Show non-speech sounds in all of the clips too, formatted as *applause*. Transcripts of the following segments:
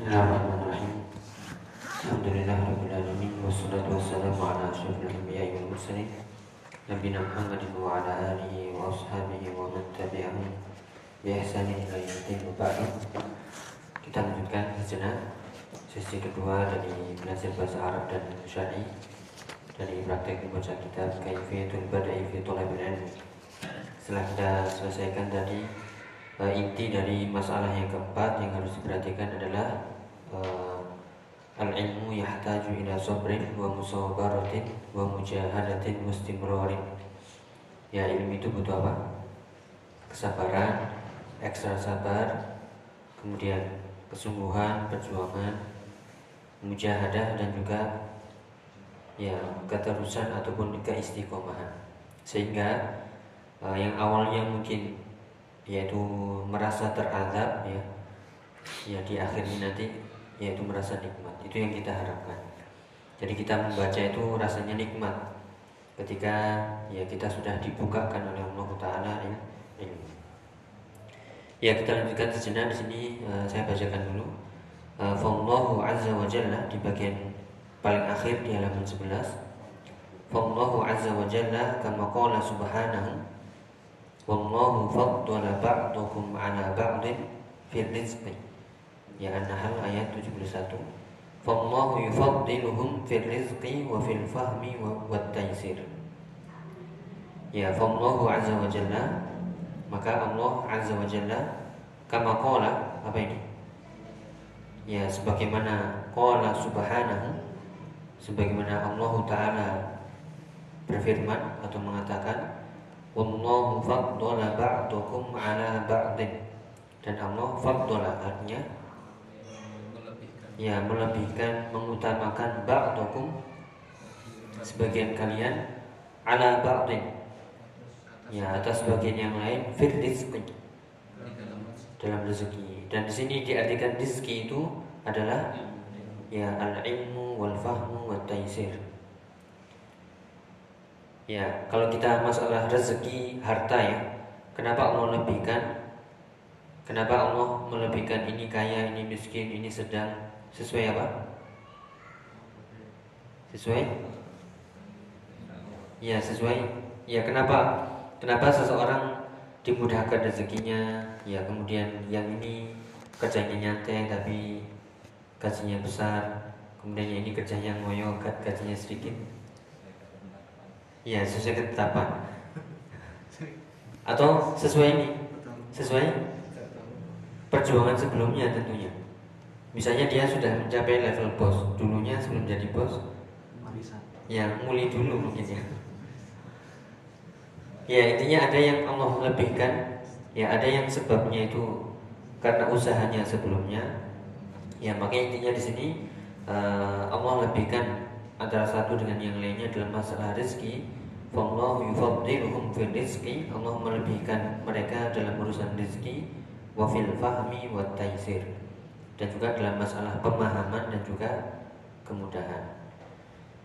Bismillahirrahmanirrahim. Ba'du. Kita lanjutkan sejenak sesi kedua dari belajar bahasa Arab dan syar'i dari praktek membaca kitab Kaifiyatul Bada'i fi. Setelah kita selesaikan tadi uh, inti dari masalah yang keempat yang harus diperhatikan adalah al-ilmu yahtaju ila sabrin wa musawabaratin wa mujahadatin wa istimrarin. Ya ilmu itu butuh apa? Kesabaran, ekstra sabar, kemudian kesungguhan, perjuangan, mujahadah dan juga ya keterusan ataupun keistiqomahan. Sehingga uh, yang awalnya mungkin yaitu merasa terazab ya ya di akhirnya nanti yaitu merasa nikmat. Itu yang kita harapkan. Jadi kita membaca itu rasanya nikmat. Ketika ya kita sudah dibukakan oleh Allah Taala ya ini. Ya kita lanjutkan sejenak di sini uh, saya bacakan dulu. Uh, azza wa jalla di bagian paling akhir di halaman 11 Fallahu azza wa jalla kama qala subhanahu Wallahu faddala ba'dakum ala ba'din fil rizqi. Ya An-Nahl ayat 71. Fallahu yufaddiluhum fil rizqi wa fil fahmi wa wat taysir. Ya fallahu azza wa jalla maka Allah azza wa jalla kama qala apa ini? Ya sebagaimana qala subhanahu sebagaimana Allah taala berfirman atau mengatakan Wallahu faddala ba'dukum ala ba'din dan Allah faddala artinya ya melebihkan mengutamakan ba'dukum sebagian kalian ala ba'din ya atas sebagian yang lain fir rizqi. Dalam rezeki. Dan di sini diartikan rezeki itu adalah ya al-ilmu wal fahmu wat taisir Ya, kalau kita masalah rezeki harta ya, kenapa Allah lebihkan? Kenapa Allah melebihkan ini kaya, ini miskin, ini sedang sesuai apa? Sesuai? Ya, sesuai. Ya, kenapa? Kenapa seseorang dimudahkan rezekinya? Ya, kemudian yang ini kerjanya nyantai tapi gajinya besar, kemudian yang ini kerjanya ngoyo, gajinya sedikit. Ya sesuai ketetapan Atau sesuai ini Sesuai perjuangan sebelumnya tentunya Misalnya dia sudah mencapai level bos Dulunya sebelum jadi bos Ya muli dulu mungkin ya. Ya intinya ada yang Allah lebihkan Ya ada yang sebabnya itu Karena usahanya sebelumnya. Ya makanya intinya di sini uh, Allah lebihkan antara satu dengan yang lainnya dalam masalah rezeki. Wallahu yufaddiluhum fil rizki Allah melebihkan mereka dalam urusan rezeki. Wa fil fahmi wa taisir dan juga dalam masalah pemahaman dan juga kemudahan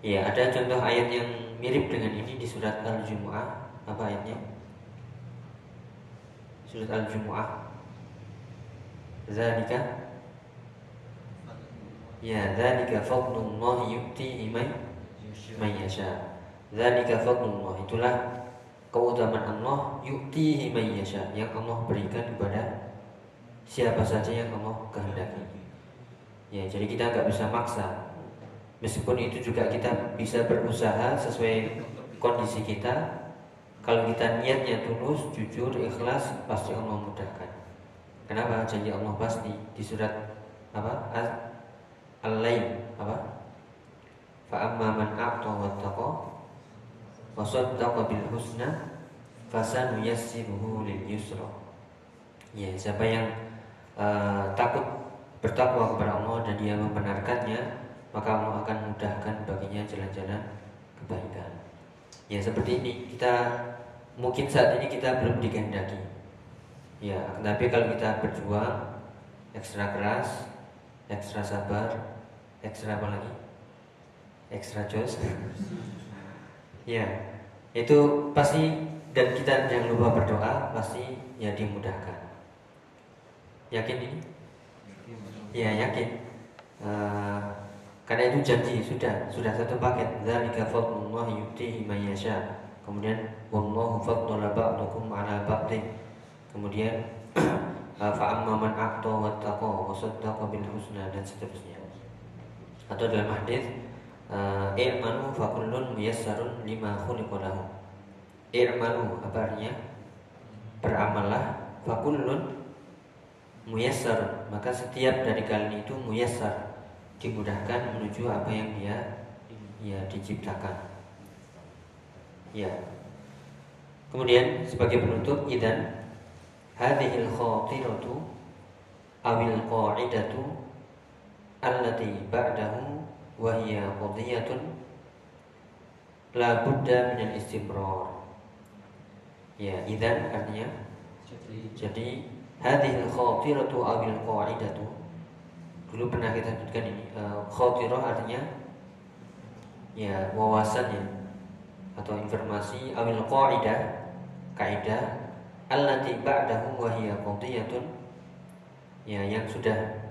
Ya ada contoh ayat yang mirip dengan ini di surat Al-Jumu'ah Apa ayatnya? Surat Al-Jumu'ah Zalika Ya, dzalika fadlullah yu'tihi man yasha. Dzalika fadlullah itulah keutamaan Allah yu'tihi man yasha yang Allah berikan kepada siapa saja yang Allah kehendaki. Ya, jadi kita nggak bisa maksa. Meskipun itu juga kita bisa berusaha sesuai kondisi kita. Kalau kita niatnya tulus, jujur, ikhlas, pasti Allah mudahkan. Kenapa? Janji Allah pasti di surat apa? Al-Lail apa? Fa amma man a'ta wattaqa wa saddaqa bil husna fasanuyassiruhu lil yusra. Ya, siapa yang uh, takut bertakwa kepada Allah dan dia membenarkannya, maka Allah akan mudahkan baginya jalan-jalan kebaikan. Ya, seperti ini kita mungkin saat ini kita belum dikehendaki. Ya, tapi kalau kita berjuang ekstra keras, ekstra sabar, ekstra apa lagi ekstra jos *laughs* ya itu pasti dan kita jangan lupa berdoa pasti ya dimudahkan yakin ini Ya yakin. Uh, karena itu janji sudah sudah satu paket. Dzalika fadlullah yu'tihi man yasha. Kemudian wallahu faddala ba'dakum 'ala ba'din. Kemudian *clears throat* fa amma man a'ta wattaqa wa saddaqa bil husna dan seterusnya. Atau dalam hadis i'malu fa kullun muyassarun lima khuliqa lahu. I'malu apa artinya? Beramallah fa kullun muyassar. Maka setiap dari kalian itu muyassar. Dimudahkan menuju apa yang dia ya diciptakan. Ya. Kemudian sebagai penutup idan hadhil khatiratu awil qa'idatu allati ba'dahu wa hiya qadiyatun la budda min al-istimrar ya idan artinya jadi hadhil khatiratu awil qa'idatu. Dulu pernah kita sebutkan ini uh, khatirah artinya ya wawasan ya atau informasi awil qa'idah kaidah allati ba'dahu wa hiya qadiyatun. Ya yang sudah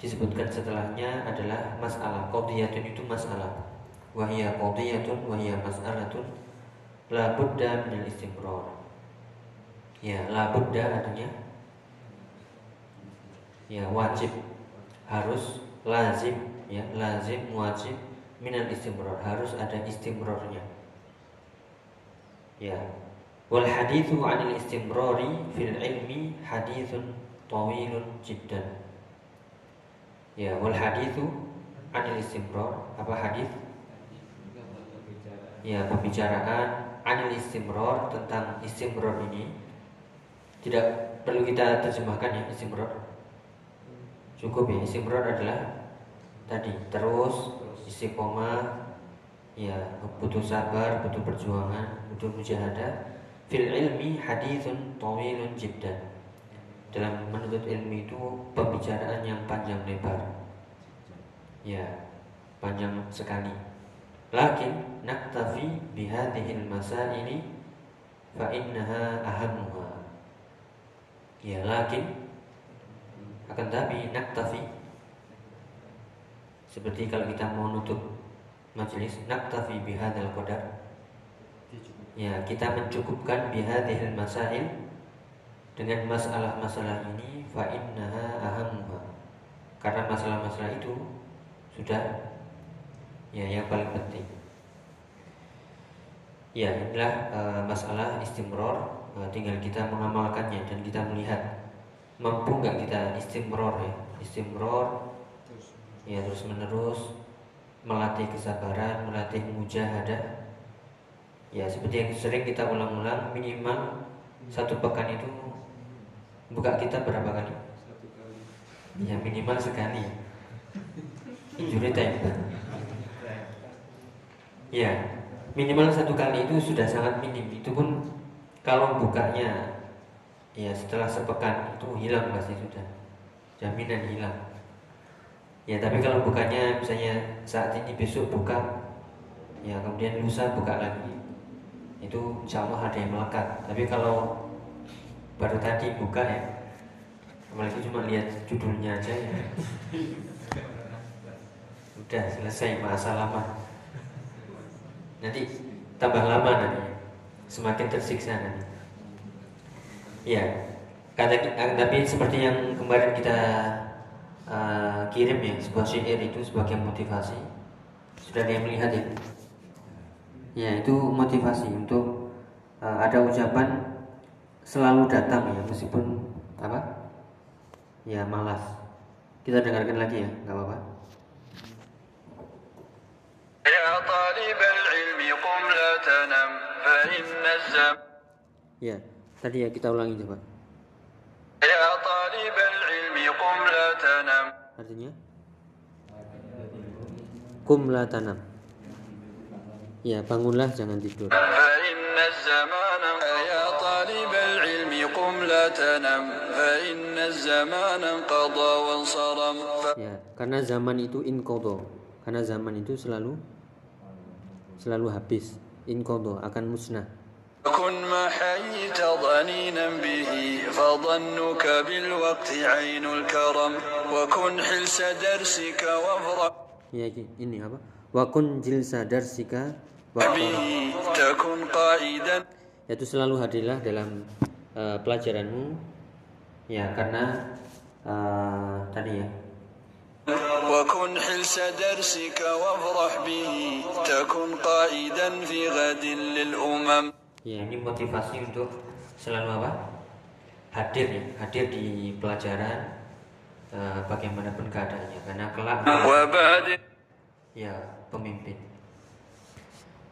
disebutkan setelahnya adalah masalah qadiyatun itu masalah. Wa hiya qadiyatun wa hiya mas'alatun la budda min istimrar. Ya la budda artinya ya wajib harus lazim ya lazim wajib minal istimrar harus ada istimrornya ya. Wal hadithu anil istimrari fil ilmi hadithun tawilun jiddan. Ya wal hadithu anil istimrar apa hadith? Ya pembicaraan anil istimrar tentang istimrar ini tidak perlu kita terjemahkan ya istimrar cukup ya istimrar adalah tadi. Terus istiqomah ya butuh sabar butuh perjuangan butuh mujahadah. Fil ilmi hadithun tawilun jiddan. Dalam menuntut ilmu itu pembicaraan yang panjang lebar. Ya panjang sekali. Lakin naktafi bihadihil masaili fa innaha ahamuha ya lakin akan tapi naktafi. Seperti kalau kita mau nutup majelis naktafi bihadal qadar. Ya kita mencukupkan bihadhil masail dengan masalah-masalah ini fa innaha karena masalah-masalah itu sudah ya yang paling penting. Ya inilah uh, masalah istimror. Uh, tinggal kita mengamalkannya dan kita melihat mampu nggak kita istimror ya? Istimror. Ya terus menerus. Melatih kesabaran melatih mujahadah ya seperti yang sering kita ulang-ulang minimal satu pekan itu buka kita berapa kali. Ya minimal sekali. Injury time. Ya minimal satu kali itu sudah sangat minim. Itu pun kalau bukanya ya setelah sepekan itu hilang pasti sudah. Jaminan hilang. Ya tapi kalau bukanya misalnya saat ini besok buka ya kemudian lusa buka lagi. Itu insya Allah ada yang melekat. Tapi kalau baru tadi buka ya apalagi cuma lihat judulnya aja ya. Udah selesai masa lama. Nanti tambah lama nanti. Semakin tersiksa nanti Ya, kata eh, tapi seperti yang kemarin kita uh, kirim ya sebuah syair itu sebagai motivasi. Sudah dia melihat ya? Ya itu motivasi untuk uh, ada ucapan selalu datang ya meskipun apa? Ya malas. Kita dengarkan lagi ya, nggak apa-apa. Ya, Tadi ya kita ulangi coba. Ya. Artinya? Kum la tanam. Ya, bangunlah jangan tidur. Ya. Ya, karena zaman itu inqadha. Karena zaman itu selalu selalu habis. Inqadha akan musnah. كن ما حييت ضنينا به فظنك بالوقت عين الكرم. وكن حلس درسك وافرح. ini apa kun jilsa darsika wa به تكن قائدا. yaitu selalu hadirlah dalam uh, pelajaranmu. ya karena uh, tadi ya. وكن حلس درسك وافرح به تكن قائدا في غد للأمم. Ya. Ini motivasi untuk selalu apa? Hadir ya, hadir di pelajaran uh, bagaimanapun keadaannya karena kelak ya pemimpin.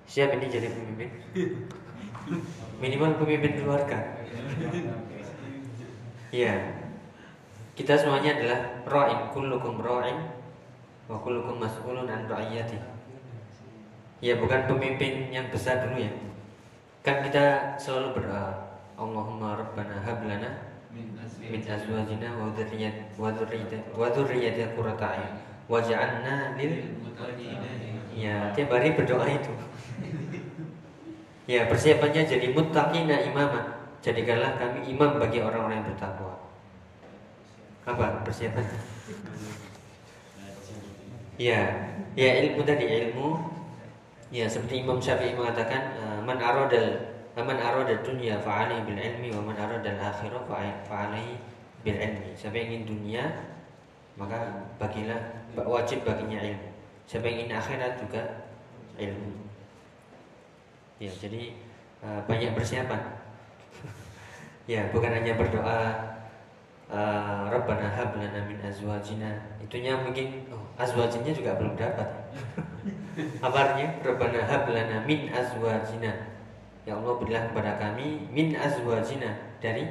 Siap ini jadi pemimpin? Minimal pemimpin keluarga. ya. Kita semuanya adalah ra'in, kullukum ra'in wa kullukum mas'ulun an ra'iyati. Ya bukan pemimpin yang besar dulu ya, kan kita selalu berdoa Allahumma rabbana hab lana min azwajina. wa dhurriyyatina qurrata a'yun. Waj'alna lil ya tiap hari berdoa itu. Ya persiapannya jadi muttaqina imama. Jadikanlah kami imam bagi orang-orang yang bertakwa. Apa persiapan ya ya ilmu tadi ilmu ya seperti Imam Syafi'i mengatakan eh, man aradal man arada dunya fa'alaihi bil ilmi wa man arada al akhirah fa'a- fa'alaihi bil ilmi. Siapa yang ingin dunia maka bagilah wajib baginya ilmu. Siapa yang ingin akhirat juga ilmu. Ya jadi eh, banyak persiapan. *laughs* Ya bukan hanya berdoa eh, Rabbana hab lana min azwajina. Itunya mungkin oh, azwajinnya juga belum dapat *laughs* apa artinya Rabbana hab lana min azwajina. Ya Allah berilah kepada kami min azwajina. Dari?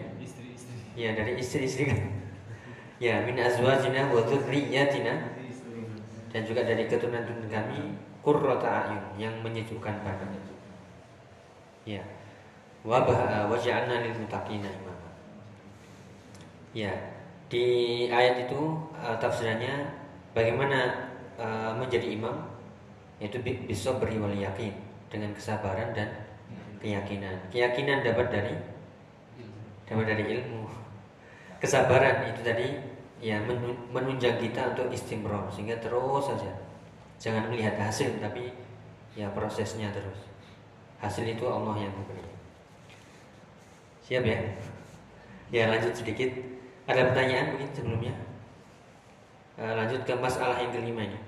Ya dari istri-istri kan. Ya min azwajina wa dzurriyyatina dan juga dari keturunan-keturunan kami qurrata ayun yang menyejukkan pandang ya. Wa bah- waj'alna lil muttaqina imama. Ya di ayat itu uh, tafsirannya bagaimana uh, menjadi imam yaitu bi- bisa beri wal yakin dengan kesabaran dan keyakinan. Keyakinan dapat dari dapat dari ilmu. Kesabaran itu tadi ya menu- menunjang kita untuk istimror sehingga terus saja. Jangan melihat hasil tapi ya prosesnya terus. Hasil itu Allah yang memberi. Siap ya? Ya lanjut sedikit. Ada pertanyaan mungkin sebelumnya? Eh, lanjut ke masalah yang kelima ini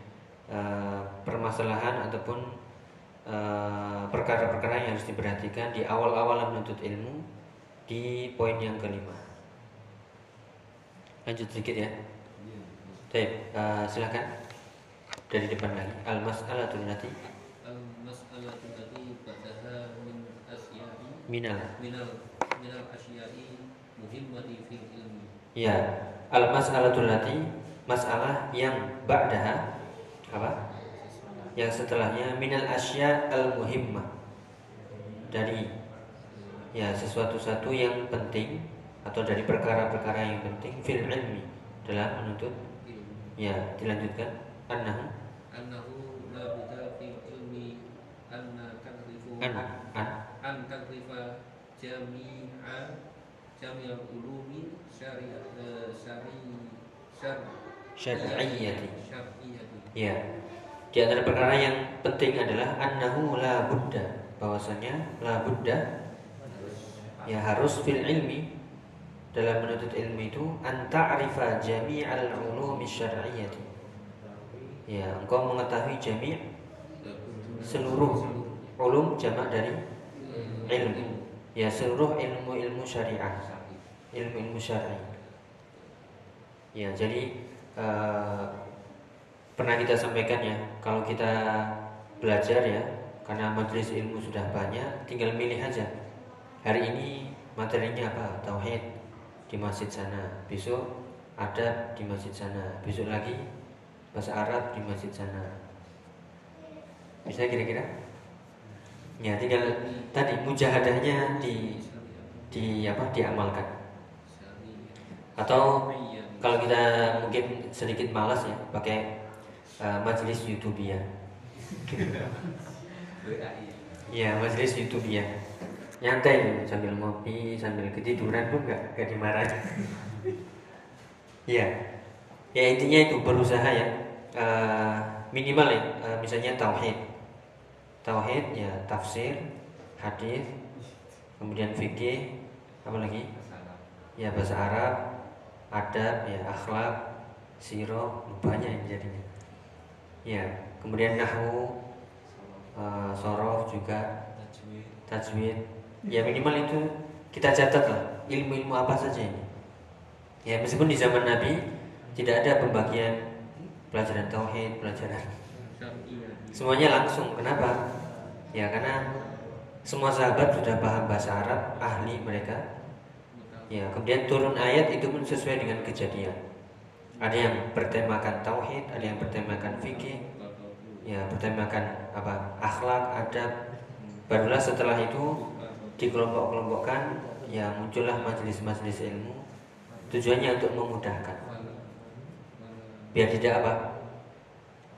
Eh, permasalahan ataupun eh, perkara-perkara yang harus diperhatikan di awal-awal menuntut ilmu di poin yang kelima. Lanjut sedikit ya. Baik, uh, silakan dari depan lagi. Al-mas'alatul nanti. al-mas'alatul lati badaha min asyari. minal minal minal asyari muhimmati fil ilmi. Ya, al-mas'alatul nati masalah yang ba'daha apa? Yang setelahnya minal asya al muhimmah dari ya sesuatu satu yang penting atau dari perkara-perkara yang penting fil ilmi. Dalam menuntut ya dilanjutkan. Annahu? Annahu la buddha fi ilmi anna tagrifu an an. an tagrifa jami'a jami'al ulumi syari'ah eh, syari syar syar'iyyati ya. Di antara perkara yang penting adalah annahu la budda. Bahwasanya la budda ya harus fil ilmi. Dalam menuntut ilmu itu an ta'rifa jami'al ulumi syar'iyyati. Ya engkau mengetahui jami' seluruh ulum jamak dari ilmu. Ya seluruh ilmu-ilmu syariah. Ilmu-ilmu syar'i. Ya jadi eh, pernah kita sampaikan ya kalau kita belajar ya karena majelis ilmu sudah banyak tinggal milih aja. Hari ini materinya apa? Tauhid di masjid sana. Besok adab di masjid sana. Besok lagi bahasa Arab di masjid sana. Bisa kira-kira? Ya tinggal tadi mujahadahnya di di apa? Diamalkan. Atau kalau kita mungkin sedikit malas ya pakai uh, majelis YouTube ya ya majelis YouTube ya nyantai sambil ngopi sambil ketiduran pun nggak nggak dimarahin ya ya intinya itu berusaha ya. Eh, minimal ya eh, misalnya tauhid. Tauhid ya tafsir hadis kemudian fikih apa lagi? Ya bahasa Arab adab ya akhlak siro banyak yang jadinya ya kemudian nahwu eh, sorof juga. Tajwid. Ya minimal itu kita catat lah ilmu-ilmu apa saja ini. Ya meskipun di zaman Nabi tidak ada pembagian pelajaran tauhid pelajaran semuanya langsung. Kenapa? Ya karena semua sahabat sudah paham bahasa Arab ahli mereka. Ya kemudian turun ayat itu pun sesuai dengan kejadian ada yang bertemakan tauhid ada yang bertemakan fikih. Ya bertemakan apa? Akhlak adab. Barulah setelah itu dikelompok-kelompokkan ya muncullah majelis-majelis ilmu. Tujuannya untuk memudahkan. Biar tidak apa?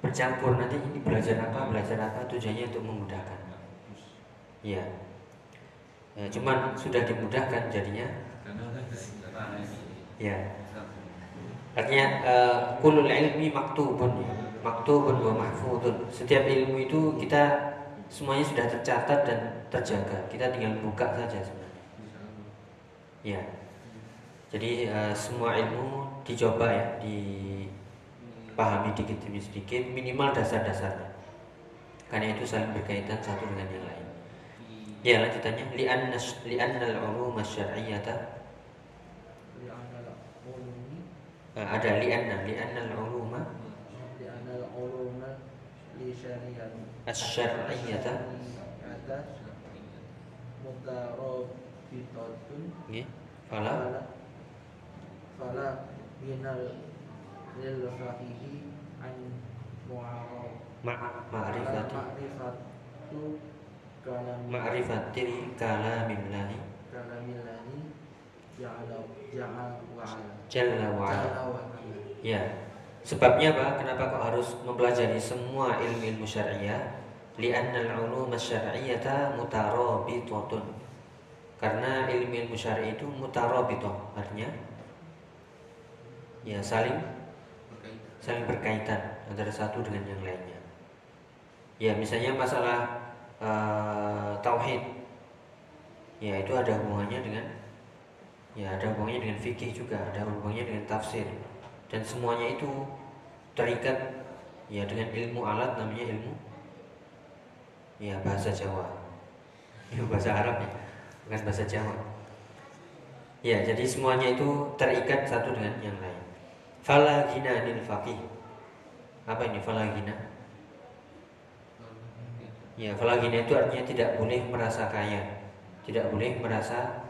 Bercampur. Nanti ini belajar apa belajar apa? Tujuannya untuk memudahkan. Ya, ya cuman sudah dimudahkan jadinya. Ya artinya uh, kulul ilmi maktubun ya. maktubun wa mahfudun. Setiap ilmu itu kita semuanya sudah tercatat dan terjaga. Kita tinggal buka saja sebenarnya. Ya. Jadi uh, semua ilmu dicoba ya dipahami dikit demi sedikit minimal dasar-dasarnya. Karena itu saling berkaitan satu dengan yang lain. Ya lanjutannya. Li'anna li'anna al-ulum asy-syar'iyyata uh, Eh, ada li'anna li'anna al-uluma li'anna al-uluma li syariah asy-syar'iyyah mutarabitatun nggih. Fala. Fala. Minal lil rahihi an mu'arab. Ma'rifatu ma'rifatu kalamin ma'rifatil kalamillahi kalamillahi Jalla Ya. Sebabnya apa? Kenapa kok harus mempelajari semua ilmu-ilmu syariah? Li'anna al-ulum syar'iyyata mutarabitatun. Karena ilmu-ilmu syariah itu mutarabitah, artinya ya saling saling berkaitan antara satu dengan yang lainnya. Ya, misalnya masalah uh, tauhid. Ya, itu ada hubungannya dengan ya ada hubungannya dengan fikih juga, ada hubungannya dengan tafsir. Dan semuanya itu terikat ya dengan ilmu alat namanya ilmu ya bahasa Jawa. Ilmu bahasa Arab ya bukan bahasa Jawa. Ya jadi semuanya itu terikat satu dengan yang lain. Fala ghina anil faqih. Apa ini fala ghina? Ya fala ghina itu artinya tidak boleh merasa kaya tidak boleh merasa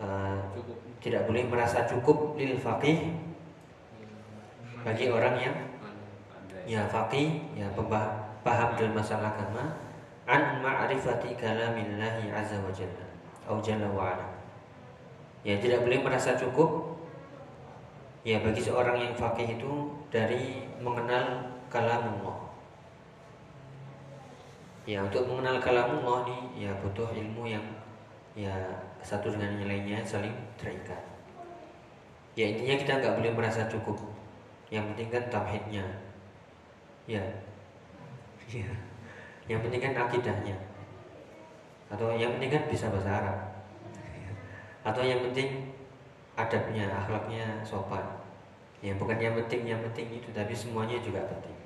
eh, cukup. tidak boleh merasa cukup lil faqih bagi orang yang ya faqih ya paham dalam masalah agama an ma'rifati kalamillahi azza wa jalla au jalla wa ala. Ya tidak boleh merasa cukup ya bagi seorang yang faqih itu dari mengenal kalamullah. Ya untuk mengenal kalamullah nih ya butuh ilmu yang ya satu dengan yang lainnya saling terikat ya intinya kita nggak boleh merasa cukup. Yang penting kan tauhidnya. Ya. Ya. Yang penting kan akidahnya. Atau yang penting kan bisa bahasa Arab. Atau yang penting adabnya akhlaknya sopan. Ya bukan yang penting yang penting itu tapi semuanya juga penting.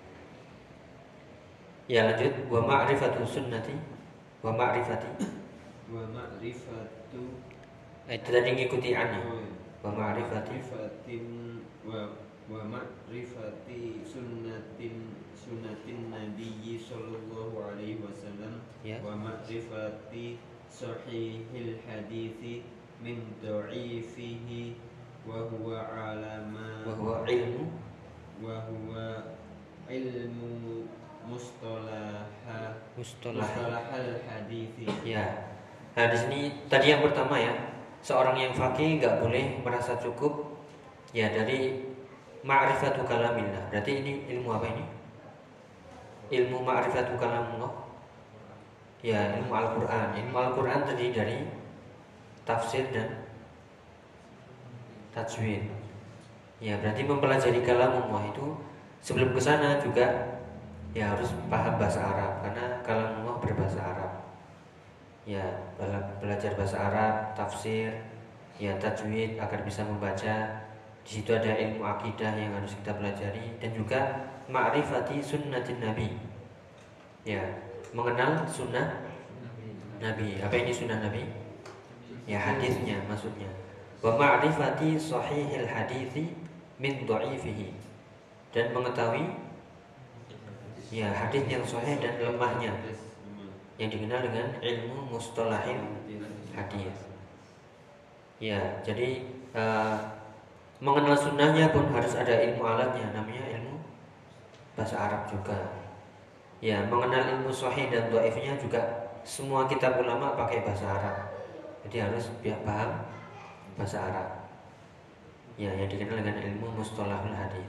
Ya lanjut. Wa ma'rifatu sunnati. Wa ma'rifati wa ma'rifatu Eh, itu tadi ngikuti annya wa ma'rifati. wa wa ma'rifati sunnatin sunnatin nabiyyi sallallahu alaihi wasallam. Ya. wa ma'rifati sahihil hadithi min dha'ifihi wa huwa alama wa huwa ilmu. Wa huwa ilmu mustalaha. Mustalah mustalahal hadithi Ya. Nah di sini tadi yang pertama ya, seorang yang fakih nggak boleh merasa cukup ya dari ma'rifatu kalamillah. Berarti ini ilmu apa ini? Ilmu ma'rifatu kalamullah. ya ilmu Al-Qur'an. Ilmu Al-Qur'an terdiri dari tafsir dan tajwid. Ya, berarti mempelajari kalamullah itu sebelum ke sana juga ya harus paham bahasa Arab karena kalamullah berbahasa Arab. Ya, belajar bahasa Arab, tafsir, ya tajwid agar bisa membaca. Di situ ada ilmu akidah yang harus kita pelajari dan juga ma'rifati sunnatin nabi. Ya, mengenal sunnah Nabi. Apa ini sunnah Nabi? Ya hadisnya maksudnya. Wa ma'rifati sahihil hadithi min dha'ifihi. Dan mengetahui ya hadis yang sahih dan lemahnya yang dikenal dengan ilmu mustalahil hadis. Ya, jadi uh, mengenal sunnahnya pun harus ada ilmu alatnya, namanya ilmu bahasa Arab juga. Ya, mengenal ilmu sahih dan dhaifnya juga semua kitab ulama pakai bahasa Arab. Jadi harus biar paham bahasa Arab. Ya, yang dikenal dengan ilmu mustalahul hadis.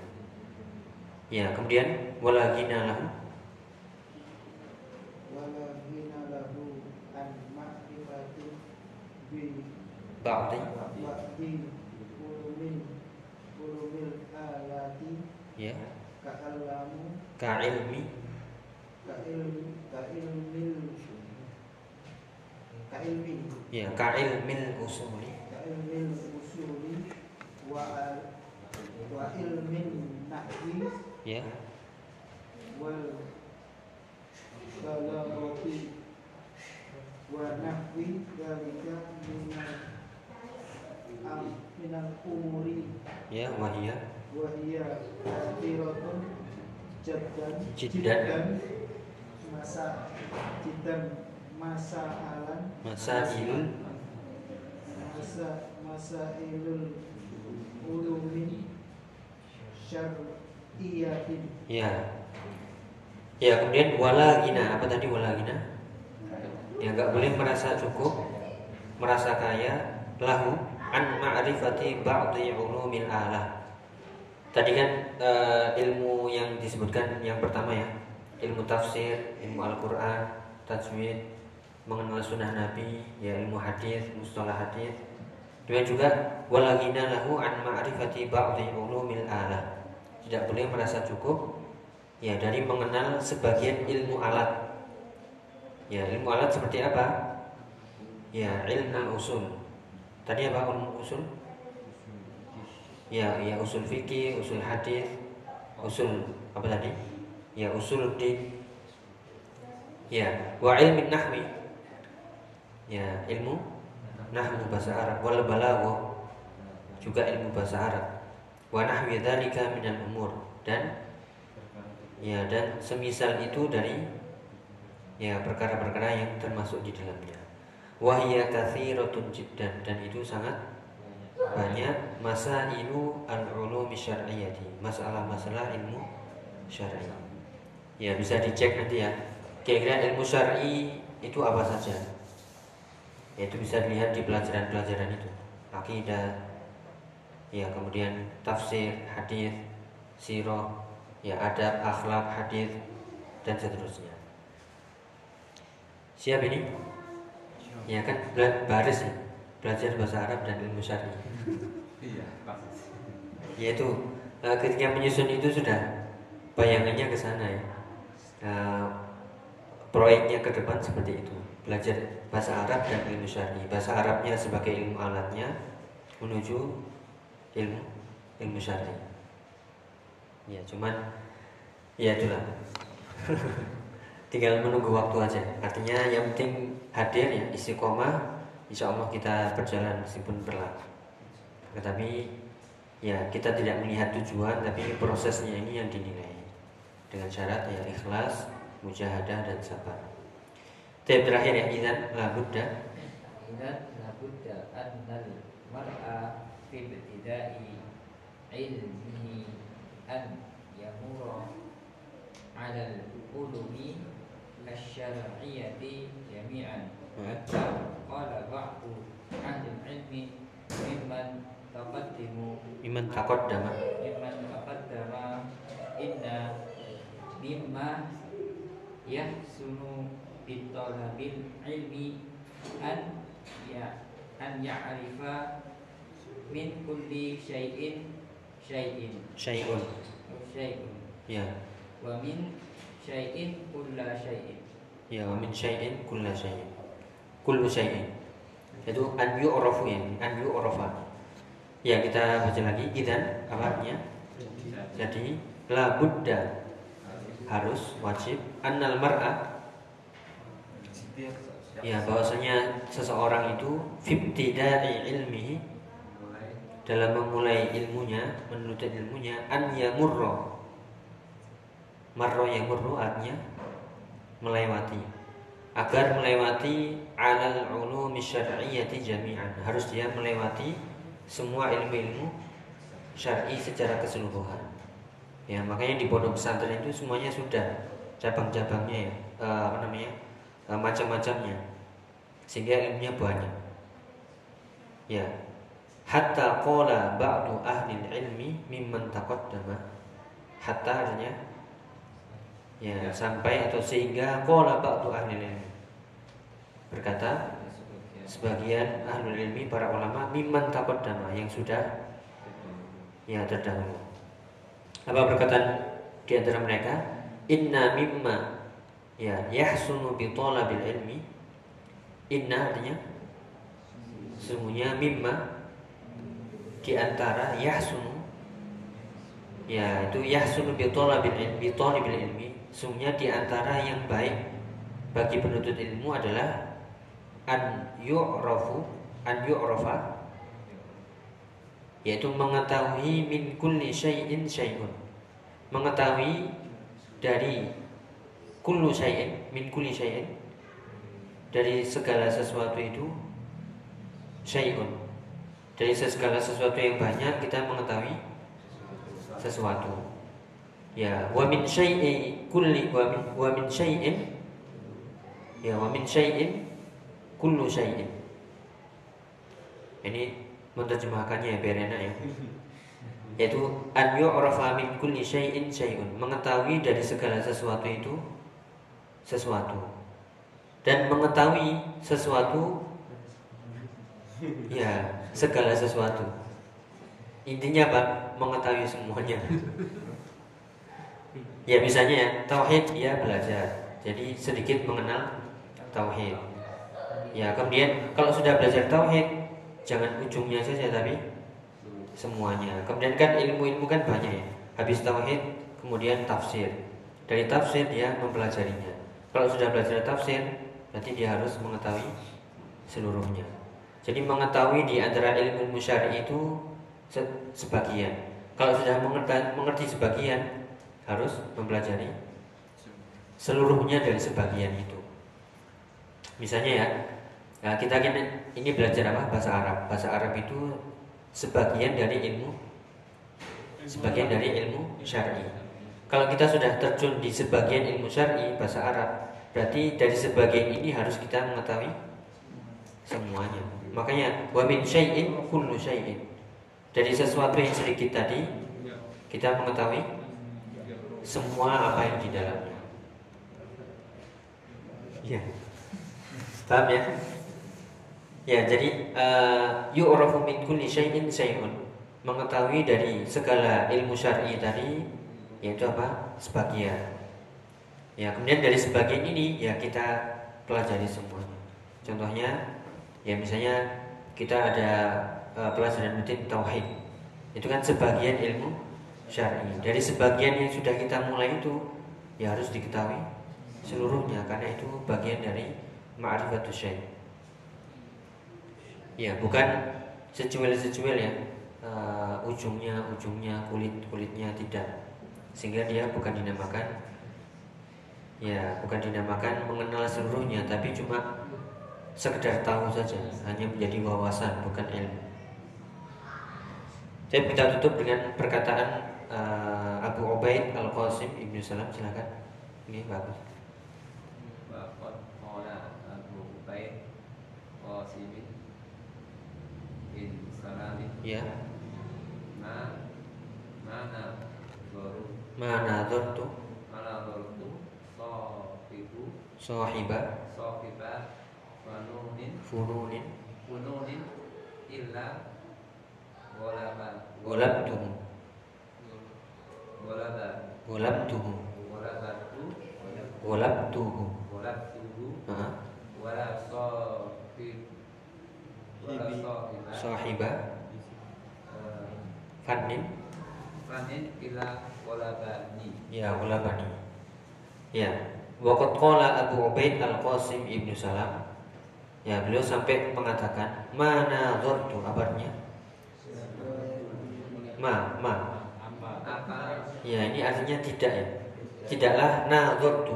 Ya, kemudian wala lahu an ma'rifati bi ba'di. ba'di ulumil ulumil alati ya. ka'allamu ka ilmi ka'ilmi ka'ilmil ka'ilmi. Ya ka ilmil usuli. Ka'ilmil usuli wa wa ilmin nahwi ya. Wal balaghati wa nahwi dalika minal am minal umuri. Ya wahia wa hiya kathiratun jaddan Jiddan. masa jiddan masa alan masailul masa masa ilul ulumi syar'iyatin ya ya kemudian wala gina apa tadi wala gina ya nggak boleh merasa cukup merasa kaya. Lahu an ma'rifati ba'dhi ulumil alah tadi kan eh, ilmu yang disebutkan yang pertama ya. Ilmu tafsir ilmu Al-Quran tajwid mengenal sunnah Nabi ya ilmu hadis mustalah hadis. Demikian juga walagina lahu an ma'rifati ba'dhi ulumil alah tidak boleh merasa cukup ya dari mengenal sebagian ilmu alat. Ya ilmu alat seperti apa? Ya ilmu usul. Tadi apa ilmu usul? Ya ya usul fikih usul hadis usul apa tadi? Ya usul di ya wa ilmin nahwi. Ya ilmu nahwu bahasa Arab. Wal balagha juga ilmu bahasa Arab. Wa nahwi dzalika minal umur. Dan ya dan semisal itu dari ya perkara-perkara yang termasuk di dalamnya. Wahya kathiratun jiddan dan itu sangat banyak. Masa ilu al-ulumi syar'iyyati masalah-masalah ilmu syar'i. Ya bisa dicek nanti ya. Kira-kira ilmu syar'i itu apa saja? Ya, itu bisa dilihat di pelajaran-pelajaran itu. Akidah ya kemudian tafsir hadis sirah ya adab akhlak hadis dan seterusnya. Siap ini? Ya kan? Baris ya? Belajar bahasa Arab dan ilmu syar'i. *laughs* Iya, pasti. yaitu eh, ketika menyusun itu sudah bayangannya ke sana ya. Eh, proyeknya ke depan seperti itu. Belajar bahasa Arab dan ilmu syar'i. Bahasa Arabnya sebagai ilmu alatnya menuju ilmu ilmu syar'i ya cuman ya itulah *laughs* tinggal menunggu waktu aja. Artinya yang penting hadir ya istiqomah insya Allah kita berjalan meskipun berlalu. Tetapi ya kita tidak melihat tujuan tapi prosesnya ini yang dinilai. Dengan syarat ya ikhlas mujahadah dan sabar. Tiap terakhir ya idan. Izan la labudda annal mar'a fi ibtida'i ilmihi an yamura ala al-ulumi asy-syar'iyyati jami'an. Hatta qala ba'du ahli ilmi mimman taqaddimu. Mimman taqaddama. Mimman taqaddama. Inna mimma yahsunu bitalabil ilmi an ya an ya'rifa min kulli syai'in syai'in Syai'un. Syai'un Ya. wa min syai'in kulla syai'in Ya, wa min syai'in kulla syai'in. Kullu syai'in. Itu an yu'rafu ya, an yu'rafa. Ya, kita baca lagi. Idan apa artinya? Jadi la budda harus wajib annal mar'a ya bahwasanya seseorang itu fibtida'i ilmihi dalam memulai ilmunya menuntut ilmunya an yamurra. Marra yamurru artinya melewati. Agar melewati alal ulumi syar'iyyati jami'an. Harus dia melewati semua ilmu-ilmu syar'i secara keseluruhan. Ya makanya di pondok pesantren itu semuanya sudah cabang-cabangnya ya eh, apa namanya eh, macam-macamnya. Sehingga ilmunya banyak. Ya hatta qala ba'du ahli ilmi mimman taqaddama. Hatta artinya ya sampai atau sehingga qala ba'du ahli ilmi berkata sebagian ahli ilmi para ulama mimman taqaddama yang sudah ya terdahulu. Apa perkataan di antara mereka? Inna mimma ya yahsunu bi talabil ilmi. Inna artinya sesungguhnya mimma di antara yahsunu ya itu yahsunu bi talabil ilmi bi talibil ilmi. Sesungguhnya di antara yang baik bagi penuntut ilmu adalah an yu'rafu an yu'rafa yaitu mengetahui min kulli syai'in syai'un. Mengetahui dari kullu syai'in min kulli syai'in dari segala sesuatu itu syai'un dari segala sesuatu yang banyak kita mengetahui sesuatu. Ya wa min syai'i kulli wa min wa min syai'in ya wa min syai'in kullu syai'in. Ini menerjemahkannya ya biar enak ya. *laughs* Yaitu an yu'rafa min kulli syai'in syai'un. Mengetahui dari segala sesuatu itu sesuatu. Dan mengetahui sesuatu *laughs* ya segala sesuatu. Intinya apa? Mengetahui semuanya. Ya misalnya ya tauhid dia belajar. Jadi sedikit mengenal tauhid. Ya kemudian kalau sudah belajar tauhid jangan ujungnya saja tapi semuanya. Kemudian kan ilmu-ilmu kan banyak ya. Habis tauhid kemudian tafsir. Dari tafsir dia mempelajarinya. Kalau sudah belajar tafsir berarti dia harus mengetahui seluruhnya jadi mengetahui di antara ilmu syar'i itu se- sebagian kalau sudah mengerti, mengerti sebagian harus mempelajari seluruhnya dari sebagian itu misalnya ya Nah, kita ini belajar apa? Bahasa Arab. Bahasa Arab itu sebagian dari ilmu sebagian dari ilmu syar'i. Kalau kita sudah terjun di sebagian ilmu syar'i bahasa Arab, berarti dari sebagian ini harus kita mengetahui semuanya. Makanya wa min syai'in kullu syai'in. Dari sesuatu yang sedikit tadi kita mengetahui semua apa yang di dalamnya. Ya. Paham ya? Ya, jadi uh, yu'rafu min kulli syai'in syai'un. Mengetahui dari segala ilmu syar'i tadi yaitu apa? Sebagian. Ya, kemudian dari sebagian ini ya kita pelajari semuanya. Contohnya ya misalnya kita ada uh, pelajaran rutin tauhid. Itu kan sebagian ilmu syar'i. Dari sebagian yang sudah kita mulai itu ya harus diketahui seluruhnya karena itu bagian dari ma'rifatus syai'. Ya, bukan secuil-secuil ya. Uh, ujungnya, ujungnya, kulit, kulitnya tidak. Sehingga dia bukan dinamakan ya, bukan dinamakan mengenal seluruhnya, tapi cuma sekedar tahu saja, hanya menjadi wawasan, bukan ilmu. Saya kita tutup dengan perkataan uh, Abu Ubaid Al Qasim Ibnu Salam silakan. Ini bagus. Ya. ma mana baru Mana tuh mana baru sahibu Sahiba Sohiba Wanunin fununin Fununin Illa Golaba Golabtuhu Golaba Golabtuhu Golabatu Golabtuhu Golabtuhu? Wala sohib Wala Sahiba. Eh, Fannin. Fanin ila Golabani Ya golabani Ya. Waqat qala Abu Ubaid Al-Qasim Ibnu Salam Ya beliau sampai mengatakan Mana zortu kabarnya. Ma, ma. Ya ini artinya tidak ya. Tidaklah nazartu.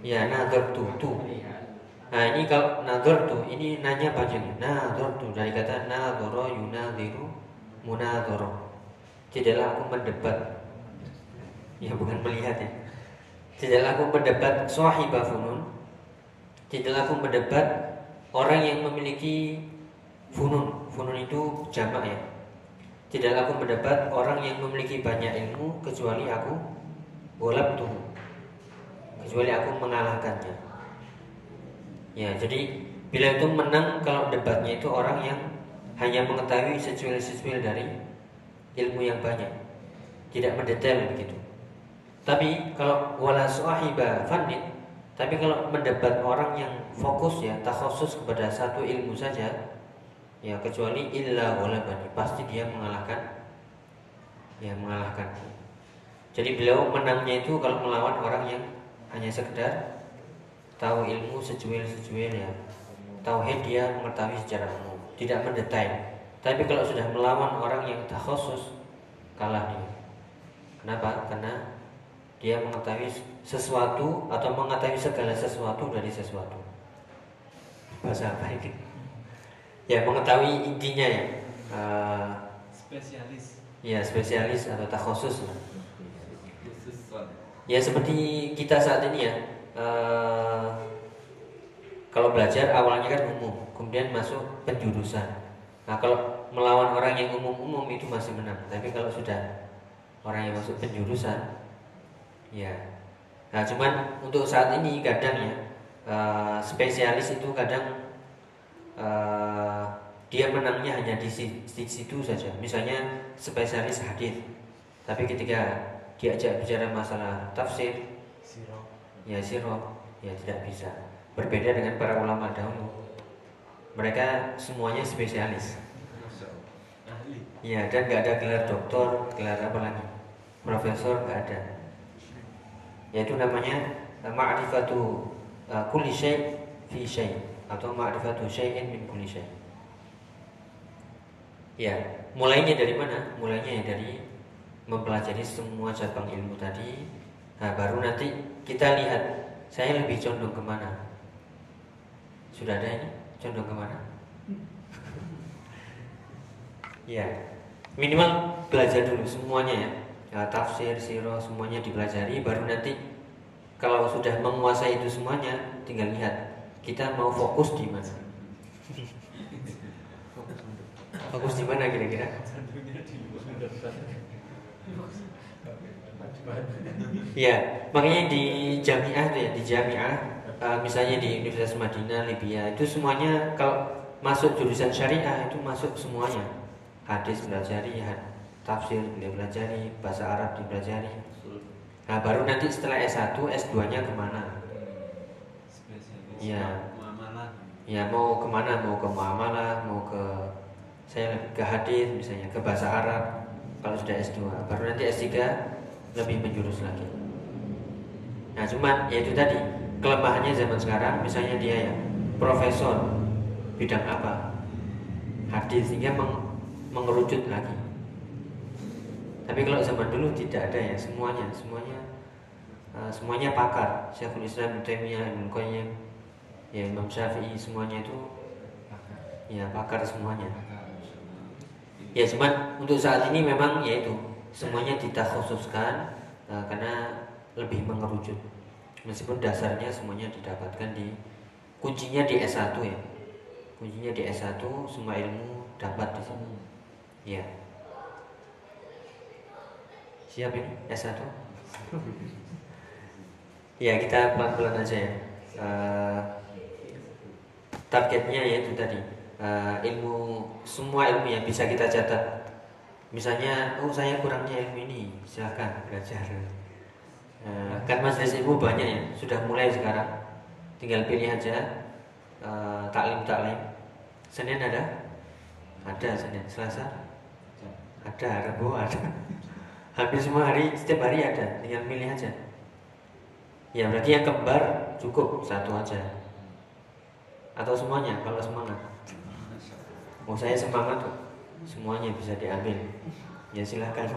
Ya nazartu tu. Nah ini kalau nazartu Ini nanya panjangnya Nazartu dari kata nazara yunaziru Munazara. Tidaklah aku mendebat. Ya bukan melihat ya Tidaklah aku mendebat Sahibah funun Tidaklah aku mendebat Orang yang memiliki Funun Funun itu jamak ya. Tidaklah aku mendapat orang yang memiliki banyak ilmu kecuali aku golab tuh, kecuali aku mengalahkannya. Ya, jadi bila itu menang kalau debatnya itu orang yang hanya mengetahui secuil-secuil dari ilmu yang banyak, tidak mendetail begitu. Tapi kalau wala sahiba fannin, tapi kalau mendebat orang yang fokus ya, tak khusus kepada satu ilmu saja, ya kecuali illa ghalabani pasti dia mengalahkan ya mengalahkan. Jadi beliau menangnya itu kalau melawan orang yang hanya sekedar tahu ilmu secuil-secuil ya tauhid dia mengetahui secara umum tidak mendetail tapi kalau sudah melawan orang yang tak khusus kalah dia. Kenapa? Karena dia mengetahui sesuatu atau mengetahui segala sesuatu dari sesuatu. Bahasa apa ini? Ya mengetahui intinya ya. Eh, spesialis. ya spesialis atau tak khusus lah. ya seperti kita saat ini ya. Eh, kalau belajar awalnya kan umum kemudian masuk penjurusan. Nah kalau melawan orang yang umum-umum itu masih menang. Tapi kalau sudah orang yang masuk penjurusan ya nah cuman untuk saat ini kadang ya eh, spesialis itu kadang eh, dia menangnya hanya di, si- di situ saja. Misalnya spesialis hadis, tapi ketika diajak bicara masalah tafsir, siro ya siro, ya tidak bisa. Berbeda dengan para ulama dahulu, mereka semuanya spesialis. Ya dan nggak ada gelar doktor, gelar apa lagi, profesor nggak ada. Yaitu namanya eh, ma'rifatu eh, kulli syai' fi syai' atau ma'rifatu syai'in min kulli syai'. Ya, mulainya dari mana? Mulainya ya dari mempelajari semua cabang ilmu tadi. Nah, baru nanti kita lihat saya lebih condong ke mana. Sudah ada ini? Condong ke mana? *laughs* ya, minimal belajar dulu semuanya ya. Ya, tafsir, sirah, semuanya dipelajari. Baru nanti kalau sudah menguasai itu semuanya, tinggal lihat kita mau fokus di mana. Fokus di mana kira-kira? Ya, makanya di jamiah tuh ya, di jamiah eh, misalnya di Universitas Madinah, Libya itu semuanya kalau masuk jurusan syariah itu masuk semuanya. Hadis pelajari, had- tafsir dia pelajari, bahasa Arab dipelajari. Nah, baru nanti setelah S1, S2-nya ke mana? Iya. Ya mau ke mana? Mau ke muamalah, mau ke saya lebih ke hadis misalnya, ke bahasa Arab. Kalau sudah S2, baru nanti S3 lebih menjurus lagi. Nah cuman ya itu tadi kelemahannya zaman sekarang, misalnya dia ya profesor bidang apa hadis sehingga meng- mengerucut lagi. Tapi kalau zaman dulu tidak ada ya semuanya, semuanya eh, semuanya pakar. Syekhul Islam Taimiyah, Ibnu Qayyim, ya Imam Syafi'i semuanya itu ya pakar semuanya. Ya cuman untuk saat ini memang ya itu semuanya ditakhususkan eh, karena lebih mengerucut. Meskipun dasarnya semuanya didapatkan di kuncinya di S1 ya. Kuncinya di S1 semua ilmu dapat di sini. Ya. Siap ini S1? Ya kita pelan-pelan aja ya. Eh, targetnya yaitu tadi eh, ilmu semua ilmu yang bisa kita catat. Misalnya, oh saya kurangnya ilmu ini, silahkan belajar. Eh, kan majelis ilmu banyak ya, sudah mulai sekarang. Tinggal pilih aja eh, taklim taklim. Senin ada? Ada Senin, Selasa? Ada, Rabu ada. Hampir semua hari, setiap hari ada, tinggal pilih aja. Ya berarti yang kembar cukup satu aja. Atau semuanya kalau semangat? Mau saya semangat kok Semuanya bisa diambil. Ya silahkan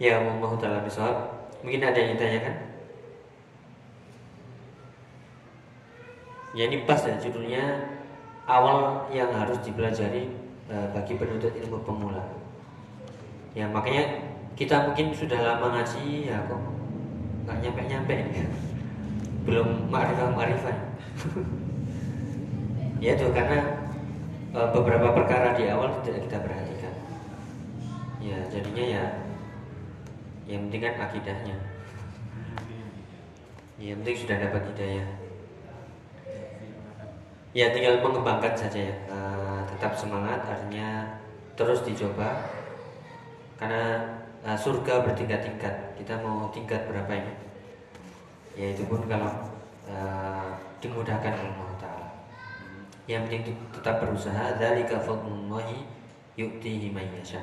Ya mau taala bisawab. Mungkin ada yang ditanyakan? Ya ini pas ya judulnya Awal yang harus dipelajari eh, Bagi penuntut ilmu pemula Ya makanya kita mungkin sudah lama ngaji ya kok nggak nyampe nyampe belum ma'rifah ma'rifah *laughs* ya itu karena e, beberapa perkara di awal tidak kita perhatikan. Ya jadinya ya yang penting kan akidahnya. Ya, yang penting sudah dapat hidayah. Ya tinggal mengembangkan saja ya. E, tetap semangat artinya terus dicoba karena Nah, surga bertingkat-tingkat. Kita mau tingkat berapa ini? Ya itu pun kalau uh, dimudahkan oleh Allah Taala. Yang penting tetap berusaha. Dari fadlullahi yu'tihi man yasha.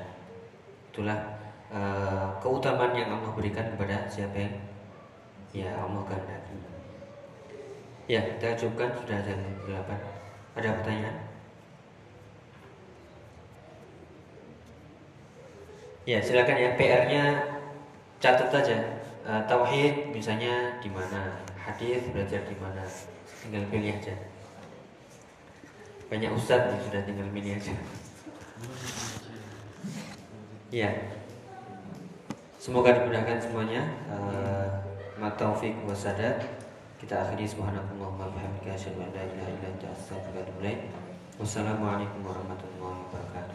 Itulah uh, keutamaan yang Allah berikan kepada siapa yang ya Allah kehendaki. Ya, kita cukupkan sudah jam 8. Ada pertanyaan? Ya silakan ya PR-nya catat saja uh, tauhid misalnya di mana hadis belajar di mana tinggal pilih aja. Banyak ustadz yang sudah tinggal pilih aja. Ya. Semoga dimudahkan semuanya. Uh, mataufik wasadat kita akhiri. Subhanallahi wa Wassalamualaikum warahmatullahi wabarakatuh.